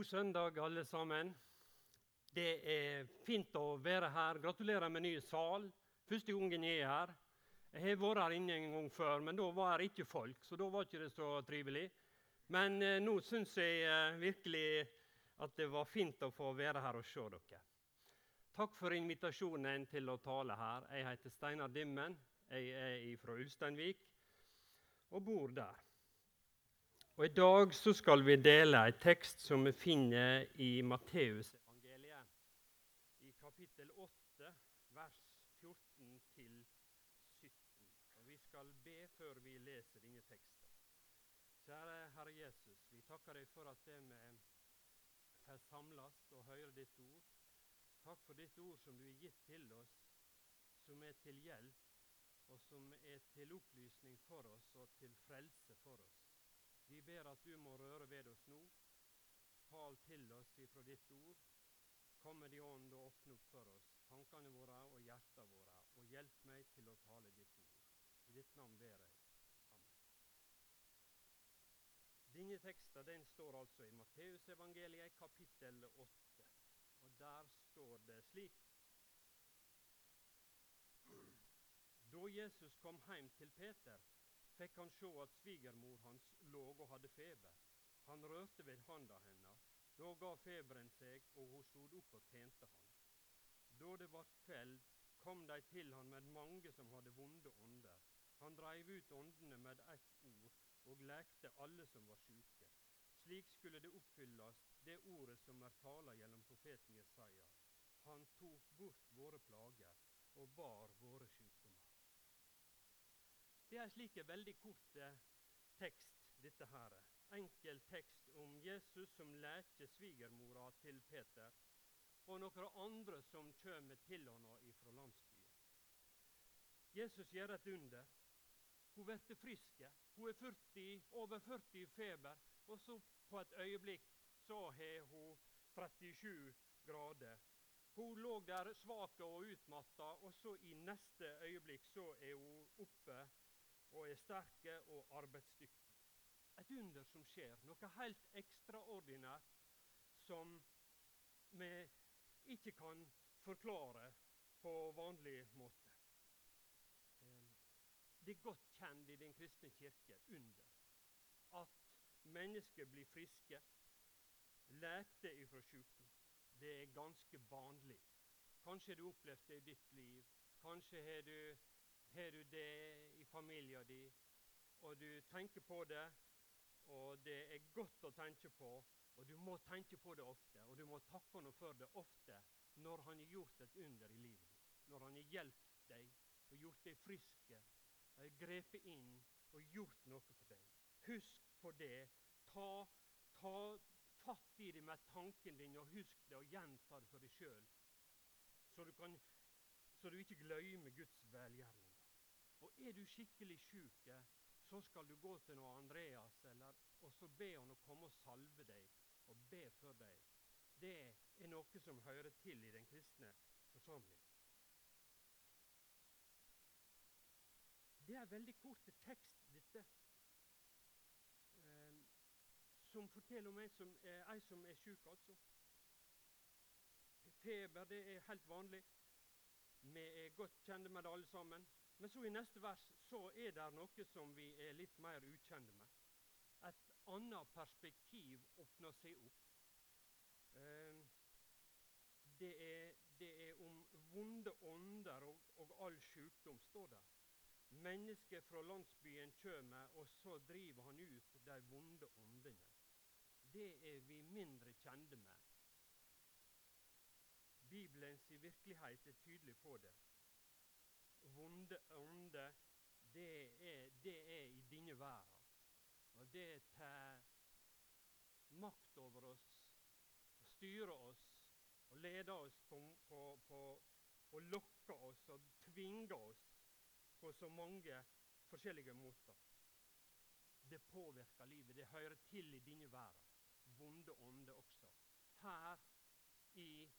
God søndag, alle sammen. Det er fint å være her. Gratulerer med ny sal. Første gangen jeg er her. Jeg har vært her inne en gang før, men da var det ikke folk, så da var ikke det så trivelig. Men eh, nå syns jeg eh, virkelig at det var fint å få være her og se dere. Takk for invitasjonen til å tale her. Jeg heter Steinar Dimmen. Jeg er fra Ulsteinvik og bor der. Og I dag så skal vi dele en tekst som vi finner i Matteusevangeliet, i kapittel 8, vers 14-17. Og Vi skal be før vi leser denne teksten. Kjære Herre Jesus, vi takker deg for at vi får samles og høre ditt ord. Takk for ditt ord som du har gitt til oss, som er til hjelp, og som er til opplysning for oss og til frelse for oss. Vi ber at du må røre ved oss nå. Tal til oss ifra ditt ord. Kom med din ånd og åpne opp for oss tankene våre og hjertene våre, og hjelp meg til å tale ditt ord. I ditt navn ber jeg. Amen. Denne teksten den står altså i Matteusevangeliet kapittel 8. Og der står det slik Da Jesus kom hjem til Peter, fikk han se at svigermor hans lå og hadde feber. Han rørte ved handa henne. Da ga feberen seg, og hun stod opp og tjente han. Da det var kveld, kom de til han med mange som hadde vonde ånder. Han dreiv ut åndene med ett ord og lekte alle som var sjuke. Slik skulle det oppfylles, det ordet som er tala gjennom profeten Jesaja. Han tok bort våre plager og bar våre sykdommer. Det er en slik veldig kort eh, tekst, dette her. Enkel tekst om Jesus som lærte svigermora til Peter, og noen andre som kommer til henne fra landsbyen. Jesus gjør et under. Hun blir frisk. Hun er 40, over 40 i feber, og så på et øyeblikk så har hun 37 grader. Hun lå der svak og utmatta, og så i neste øyeblikk så er hun oppe og er sterke og arbeidsdyktige. Et under som skjer, noe helt ekstraordinært som vi ikke kan forklare på vanlig måte. Det er godt kjent i Den kristne kirke under at mennesker blir friske, lekte ifra sykdom. Det er ganske vanlig. Kanskje du opplevd det i ditt liv. Kanskje har du har du det familien din, og du tenker på det, og det er godt å tenke på, og du må tenke på det ofte, og du må takke ham for det ofte når han har gjort et under i livet ditt, når han har hjulpet deg og gjort deg friske, grepet inn og gjort noe for deg. Husk på det. Ta, ta fatt i det med tanken din, og husk det og gjenta det for deg sjøl, så, så, du ikke glemmer Guds velgjerning. Og er du skikkelig sjuk, så skal du gå til noe Andreas eller, og så be han å komme og salve deg og be for deg. Det er noe som hører til i den kristne forsamling. Det er veldig kort tekst, dette, eh, som forteller om en som som er sjuk, altså. Feber det er helt vanlig. Vi er godt kjente med det alle sammen. Men så i neste vers så er det noe som vi er litt mer ukjente med. Et annet perspektiv åpner seg opp. Eh, det er, det er om vonde ånder og, og all sykdom, står det. Mennesket fra landsbyen kommer, og så driver han ut de vonde åndene. Det er vi mindre kjente med. Bibelens virkelighet er tydelig på det vonde ånde, det er, det er i denne verden. Og det tar makt over oss, styrer oss og leder oss på, på, på og lokker oss og tvinger oss på så mange forskjellige måter. Det påvirker livet. Det hører til i denne verden. Vonde ånder også. Her i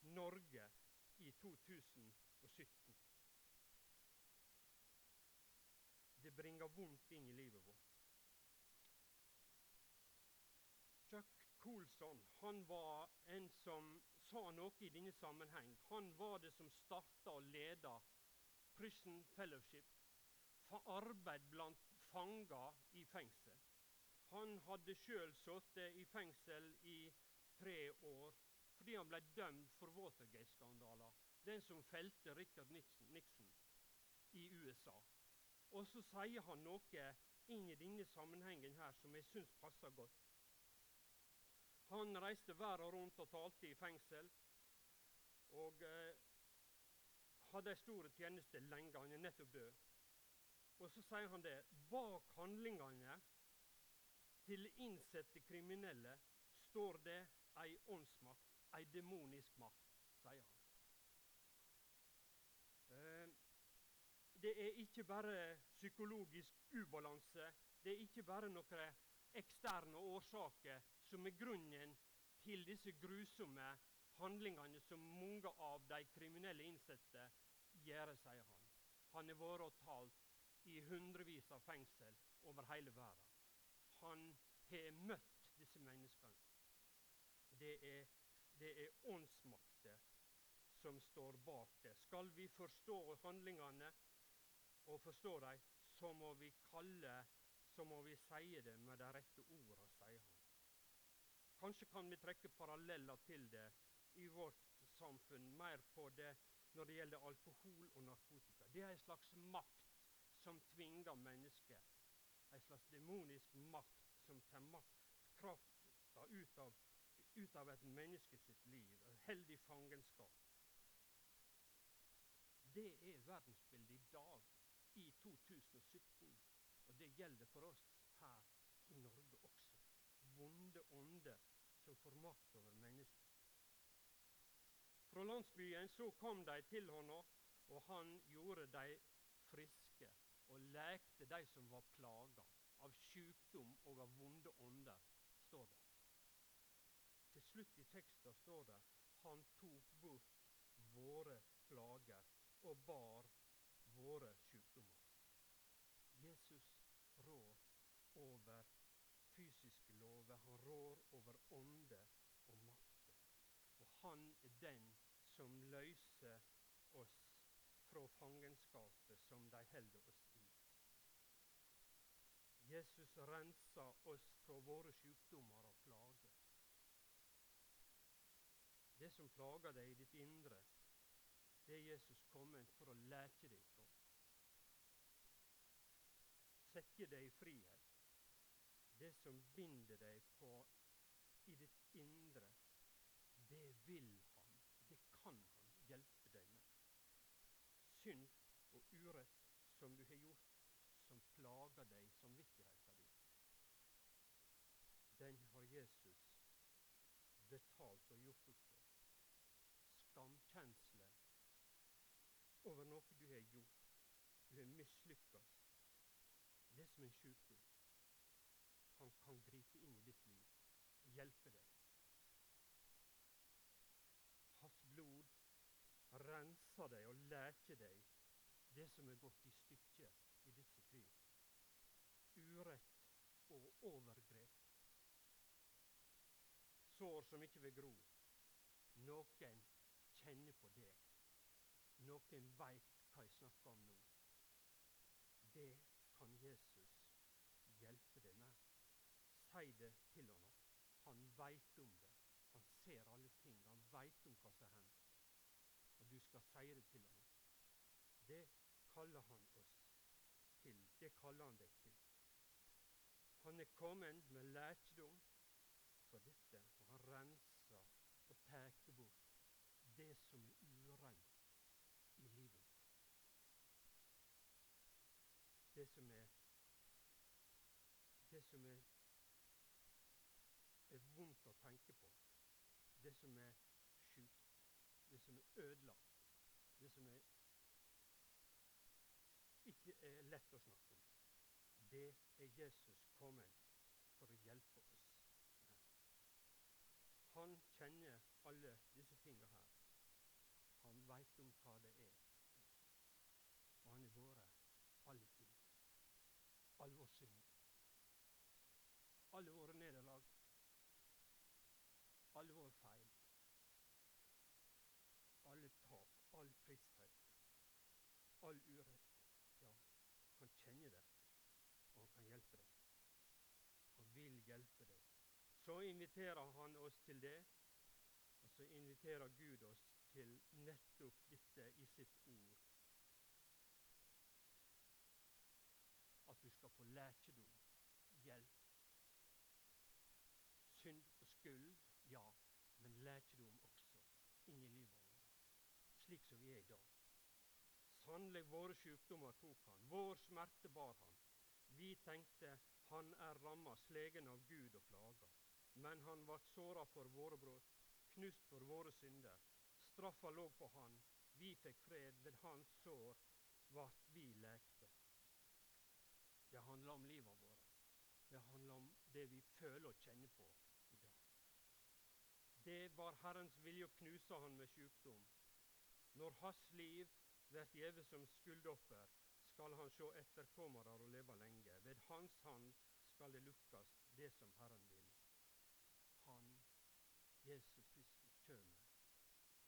Norge i 2017. Det bringer vondt inn i livet vårt. Chuck Colson han var en som sa noe i denne sammenheng. Han var det som starta og leda Prison Fellowship for arbeid blant fanger i fengsel. Han hadde sjøl sittet i fengsel i tre år fordi han ble dømt for Watergate-skandaler. Den som felte Richard Nixon i USA. Og så sier han noe inn i denne sammenhengen her som jeg syns passer godt. Han reiste verden rundt og talte i fengsel. Og eh, hadde ei stor tjeneste lenge. Han er nettopp død. Og så sier han det. Bak handlingene til innsatte kriminelle står det ei åndsmakt, ei demonisk makt, sier han. Eh, det er ikke bare psykologisk ubalanse. Det er ikke bare noen eksterne årsaker som er grunnen til disse grusomme handlingene som mange av de kriminelle innsatte gjør, sier han. Han har vært og talt i hundrevis av fengsel over hele verden. Han har møtt disse menneskene. Det er, det er åndsmakter som står bak det. Skal vi forstå handlingene og forstå dem, så må vi kalle, så må vi si det med de rette orda, sier han. Kanskje kan vi trekke paralleller til det i vårt samfunn, mer på det når det gjelder alkohol og narkotika. Det er en slags makt som tvinger mennesker. En slags demonisk makt som tar krafta ut ut av et menneske sitt liv. Heldig fangenskap. Det er verdensbildet i dag i 2017. Og det gjelder for oss her i Norge også. Vonde ånder som får makt over mennesker. Fra landsbyen så kom de til honom, og han gjorde de friske og lekte de som var plaga av sykdom og av vonde ånder, står det. Til slutt i teksten står det han tok bort våre plager og bar våre sykdommer. Jesus rår over fysiske lover, han rår over ånde og makter. Og han er den som løser oss fra fangenskapet som de holder oss i. Jesus renser oss fra våre sykdommer og plager. Det som plager deg i ditt indre, det er Jesus kommet for å leke deg fra. Sette deg i frihet. Det som binder deg på i ditt indre, det vil han, det kan han hjelpe deg med. Synd og urett som du har gjort, som plager deg i samvittigheten din, den har Jesus betalt og gjort opp for. Skamkjensle over noe du har gjort. Du har mislykkes. Det er som en sykdom. Han kan gripe inn i ditt liv og hjelpe deg. Hans blod renser deg og leker deg det som er gått i stykker i ditt liv. Urett og overgrep. Sår som ikke vil gro. Noen kjenner på det noen veit hva jeg snakker om nå. Det kan Jesus. Si det til ham. Han veit om det. Han ser alle ting. Han veit om hva som hender. Og du skal si det til ham. Det kaller han oss til. Det kaller han deg til. Han er kommet med lærdom for dette, og han renser og tar bort det som er ureint i livet. Det som er det som er, vondt å tenke på, det som er sjukt, det som er ødelagt, det som er ikke er lett å snakke om, det er Jesus kommet for å hjelpe oss. Han kjenner alle disse tingene her. Han veit om hva det er. Og han har vært alle ting. All vår synd. Alle våre hjelpe deg. Så inviterer han oss til det, og så inviterer Gud oss til nettopp dette i sitt ord. At du skal få lækedom, hjelp. Synd og skyld, ja, men lækedom også inn i livet vårt, slik som vi er i dag. Sannelig, våre sykdommer tok han, vår smerte bar han. Vi tenkte han er ramma, slegen av Gud og plaga. Men han vart såra for våre brudd, knust for våre synder. Straffa lå på han, vi fikk fred, ved hans sår vart vi lekte. Det handler om livet vårt. Det handler om det vi føler og kjenner på i dag. Det var Herrens vilje å knuse han med sykdom. Når hans liv blir gjeve som skuldoffer, skal han sjå etterkommere og leve lenge. Ved hans hand skal det lukkast, det som Herren vil. Han, Jesus Kristus, kjem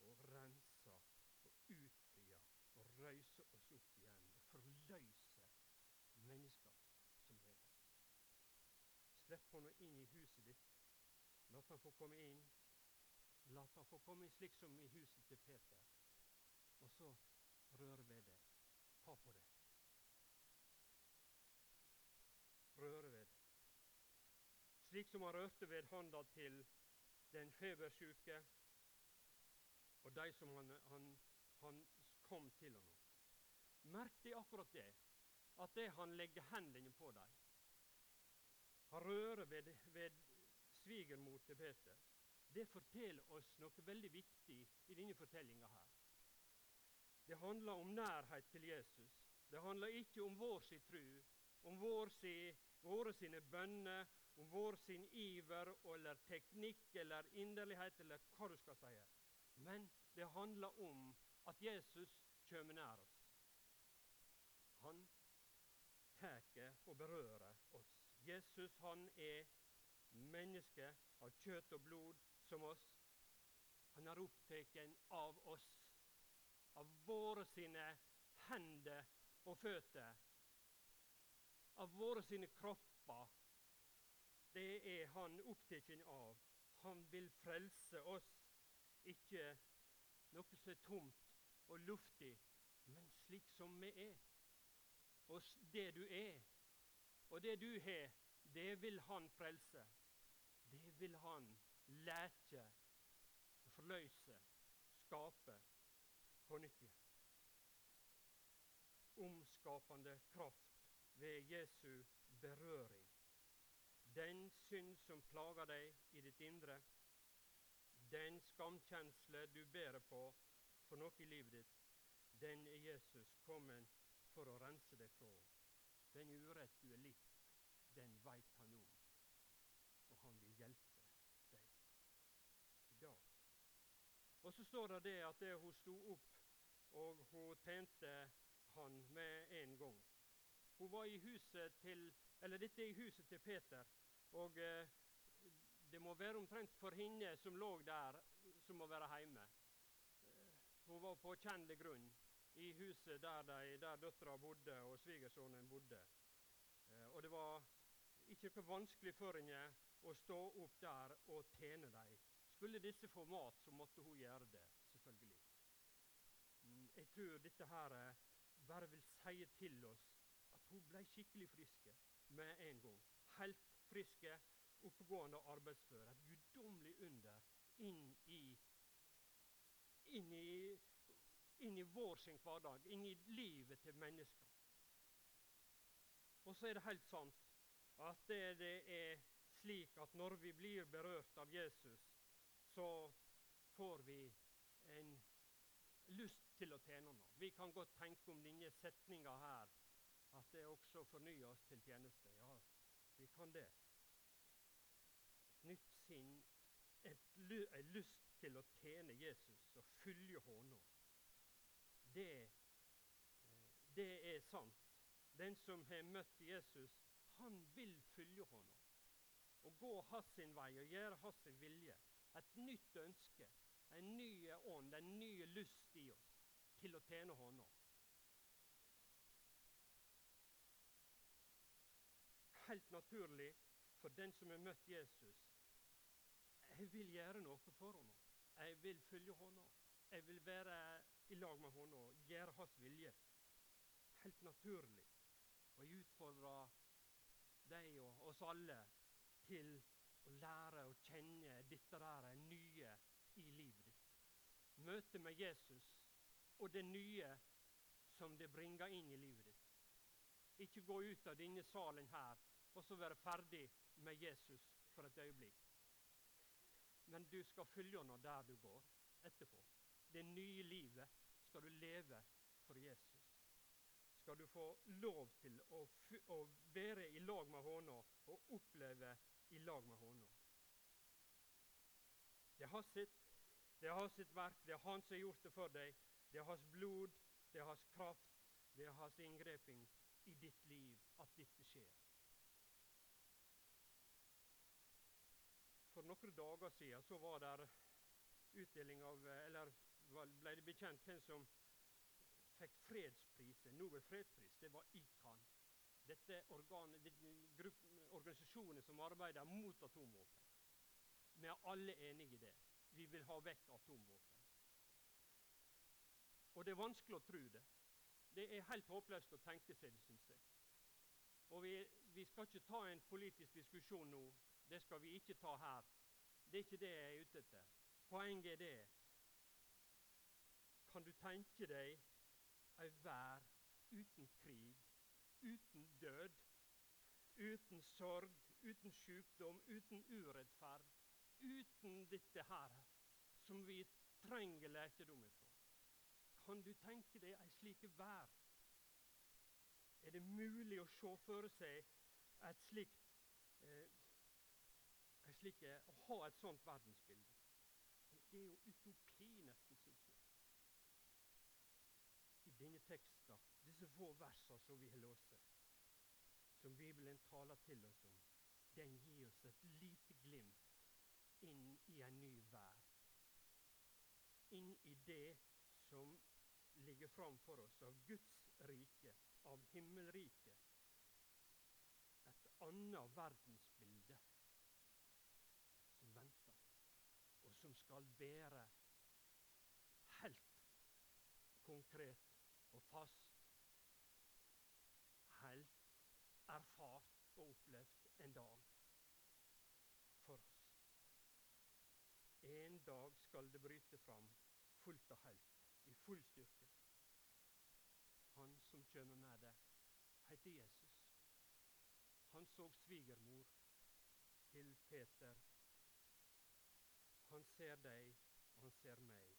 og renser og utfrir og røyser oss opp igjen og forløyser mennesker som lever. Slipp han inn i huset ditt. La han få komme inn. La han få komme inn slik som i huset til Peter. Og så rør ved det. Ta på det. Røre ved. Slik som han rørte ved handa til den febersjuke og de som han, han, han kom til ham. Merk deg akkurat det, at det han legger hendene på dem. Han rører ved, ved svigermor til Peter. Det forteller oss noe veldig viktig i denne fortellinga her. Det handler om nærhet til Jesus. Det handler ikke om vår si tru, om vår si, våre sine bønner, om vår sin iver eller teknikk eller inderlighet eller hva du skal si. Men det handler om at Jesus kommer nær oss. Han tar og berører oss. Jesus han er menneske av kjøtt og blod som oss. Han er opptatt av oss av våre sine hender og føtter, av våre sine kropper. Det er han opptatt av. Han vil frelse oss, ikke noe som er tomt og luftig, men slik som vi er. Og det du er, og det du har, det vil han frelse. Det vil han leke, forløse, skape på nytt. Omskapende kraft ved Jesu berøring. Den synd som plager deg i ditt indre, den skamkjensle du bærer på for noe i livet ditt, den er Jesus kommet for å rense deg fra. Den urett du er litt, den veit han om, og han vil hjelpe deg i dag. Og så står det det at det hun sto opp og hun tjente han med en gang. Hun var i huset til, eller Dette er i huset til Peter, og eh, det må være omtrent for henne som lå der, som må være hjemme. Eh, hun var på kjennelig grunn i huset der, de, der døtra bodde og svigersønnen bodde. Eh, og det var ikke noe vanskelig for henne å stå opp der og tjene dem. Skulle disse få mat, så måtte hun gjøre det, selvfølgelig. Jeg tror dette her eh, bare vil si til oss hun ble skikkelig friske med en gang. Helt friske, oppegående og arbeidsføre. Et guddommelig under inn i, inn i inn i vår sin hverdag, inn i livet til mennesker. Og så er det helt sant at det, det er slik at når vi blir berørt av Jesus, så får vi en lyst til å tjene ham. Vi kan godt tenke om denne setninga her, at det også fornyer oss til tjeneste. Ja, vi kan det. Et nytt sinn, en lyst til å tjene Jesus og følge Honom. Det, eh, det er sant. Den som har møtt Jesus, han vil følge Honom. Og gå hans vei og gjøre hans vilje. Et nytt ønske en ny ånd, en ny lyst i oss til å tjene Hånda. Helt naturlig For den som har møtt Jesus Jeg vil gjøre noe for henne. Jeg vil følge henne. Jeg vil være i lag med henne og gjøre hans vilje. Helt naturlig. Og jeg utfordrer deg og oss alle til å lære å kjenne dette der nye i livet ditt. Møtet med Jesus og det nye som det bringer inn i livet ditt. Ikke gå ut av denne salen her og så være ferdig med Jesus for et øyeblikk. Men du skal følge henne der du går etterpå. Det nye livet skal du leve for Jesus. Skal du få lov til å, å være i lag med henne og oppleve i lag med henne. Det har sitt, det har sitt verk, det er Han som har gjort det for deg. Det er hans blod, det er hans kraft, det er hans inngreping i ditt liv at dette skjer. For noen dager siden så var der utdeling av Eller ble det bekjent hvem som fikk fredsprisen, Nobel fredspris. Det var ICAN. Dette organet, organisasjonen som arbeider mot atomvåpen. Vi er alle enige i det. Vi vil ha vekk atomvåpen. Og det er vanskelig å tro det. Det er helt håpløst å tenke seg det, syns jeg. Og vi, vi, skal ikke ta en politisk diskusjon nå. Det skal vi ikke ta her. Det er ikke det jeg er ute etter. Poenget er det Kan du tenke deg ei vær uten krig, uten død, uten sorg, uten sykdom, uten urettferd, uten dette her som vi trenger lærdom ifra? Kan du tenke deg ei slik vær? Er det mulig å se for seg et slikt eh, slike, Å ha et sånt verdensbilde? Det er jo utopi, nesten, syns jeg. I denne teksten, disse få versene som vi har lest, som Bibelen taler til oss om, den gir oss et lite glimt inn i en ny verden. Inn i det som ligger framfor oss av Guds rike, av himmelriket. Et annet verdensbilde som venter, og som skal være helt konkret og fast. Helt erfart og opplevd en dag for oss. En dag skal det bryte fram fullt og helt i full styrke. Han som kommer med det, heter Jesus. Han så svigermor til Peter. Han ser deg, han ser.